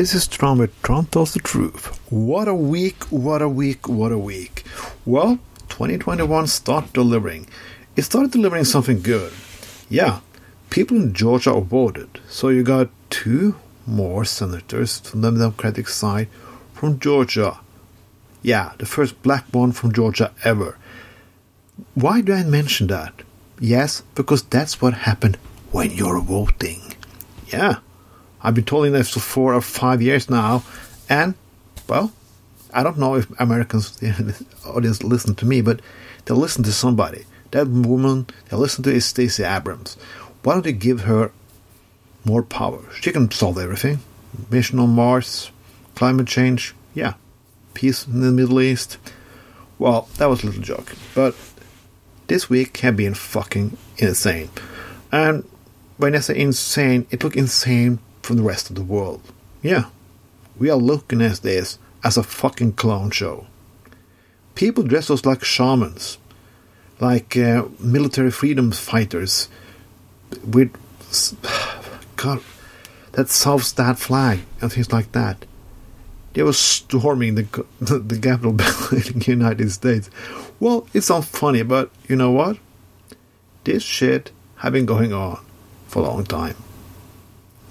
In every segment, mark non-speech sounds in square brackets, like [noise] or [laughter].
This is Tron with Tron Tells the Truth. What a week, what a week, what a week. Well, 2021 started delivering. It started delivering something good. Yeah, people in Georgia voted, so you got two more senators from the Democratic side from Georgia. Yeah, the first black one from Georgia ever. Why do I mention that? Yes, because that's what happened when you're voting. Yeah, I've been telling this for four or five years now, and, well, I don't know if Americans, [laughs] audience, listen to me, but they'll listen to somebody. That woman, they'll listen to is Stacey Abrams. Why don't you give her more power? She can solve everything. Mission on Mars, climate change, yeah. Peace in the Middle East. Well, that was a little joke. But this week have been fucking insane. And when I say insane, it looked insane from the rest of the world. Yeah, we are looking at this as a fucking clown show. People dress us like shamans, like uh, military freedom fighters with [sighs] God, that South flag and things like that. They were storming the [laughs] the, Capitol [laughs] building in the United States. Well, it's all funny, but you know what? This shit have been going on for a long time.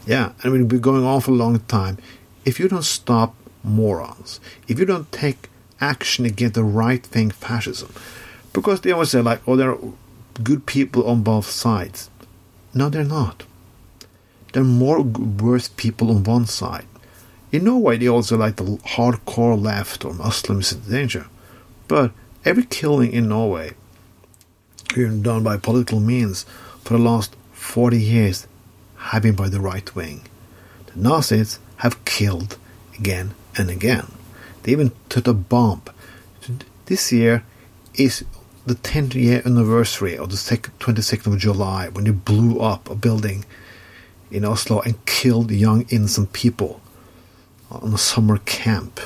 Yeah, and it will be going on for a long time. If you don't stop morons, if you don't take action against the right thing fascism, because they always say like, oh, there are good people on both sides. No, they're not. There are more worse people on one side. In Norway, they also like the hardcore left or Muslims in danger. But every killing in Norway, done by political means for the last 40 years, have been by the right wing. The Nazis have killed again and again. They even took a bomb. This year is the 10th year anniversary of the 22nd of July when they blew up a building in Oslo and killed young innocent people on a summer camp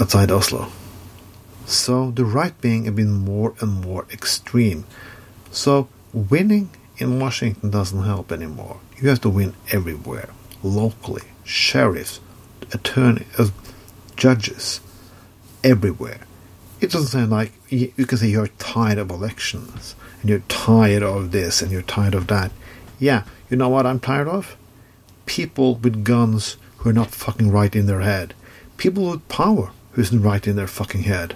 outside Oslo. So the right wing have been more and more extreme. So winning in Washington doesn't help anymore. You have to win everywhere, locally, sheriffs, attorneys, uh, judges, everywhere. It doesn't sound like you can say you're tired of elections and you're tired of this and you're tired of that. Yeah, you know what I'm tired of? People with guns who are not fucking right in their head. People with power who isn't right in their fucking head.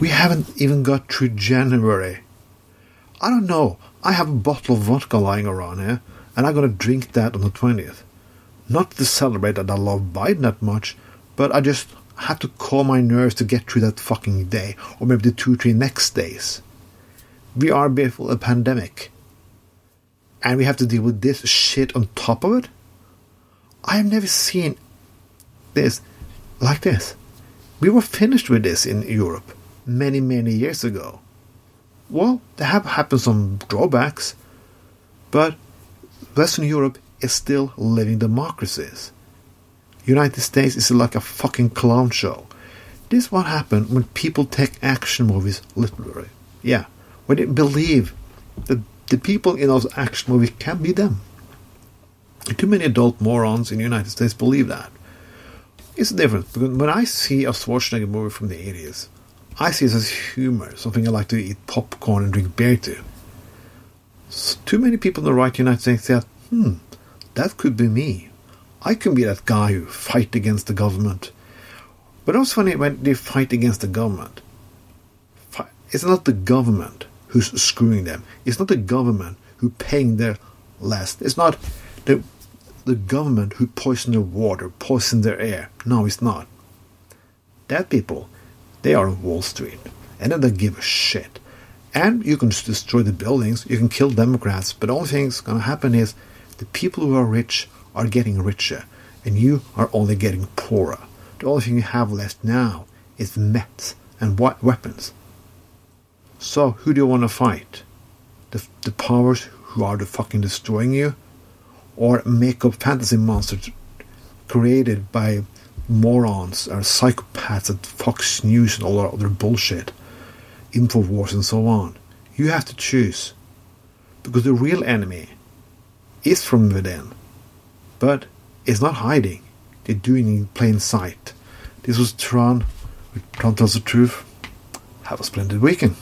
We haven't even got through January. I don't know. I have a bottle of vodka lying around here, and I'm gonna drink that on the 20th. Not to celebrate that I love Biden that much, but I just had to calm my nerves to get through that fucking day, or maybe the two, three next days. We are before a pandemic, and we have to deal with this shit on top of it. I have never seen this like this. We were finished with this in Europe many, many years ago. Well, there have happened some drawbacks, but Western Europe is still living democracies. United States is like a fucking clown show. This is what happened when people take action movies literally. Yeah, when they believe that the people in those action movies can be them. Too many adult morons in the United States believe that. It's different because when I see a Schwarzenegger movie from the 80s, I see it as humor, something I like to eat popcorn and drink beer to. So too many people in the right United States say, hmm, that could be me. I can be that guy who fight against the government. But it's funny when they fight against the government. It's not the government who's screwing them. It's not the government who paying their last. It's not the the government who poison their water, poison their air. No, it's not. That people they are Wall Street, and they don't give a shit. And you can destroy the buildings, you can kill Democrats, but the only thing that's going to happen is the people who are rich are getting richer, and you are only getting poorer. The only thing you have left now is meth and weapons. So, who do you want to fight? The, the powers who are the fucking destroying you? Or make up fantasy monsters created by morons or psychopaths at Fox News and all that other bullshit, Infowars and so on. You have to choose. Because the real enemy is from within. But it's not hiding. They're doing it in plain sight. This was Tron. Tron tells the truth. Have a splendid weekend.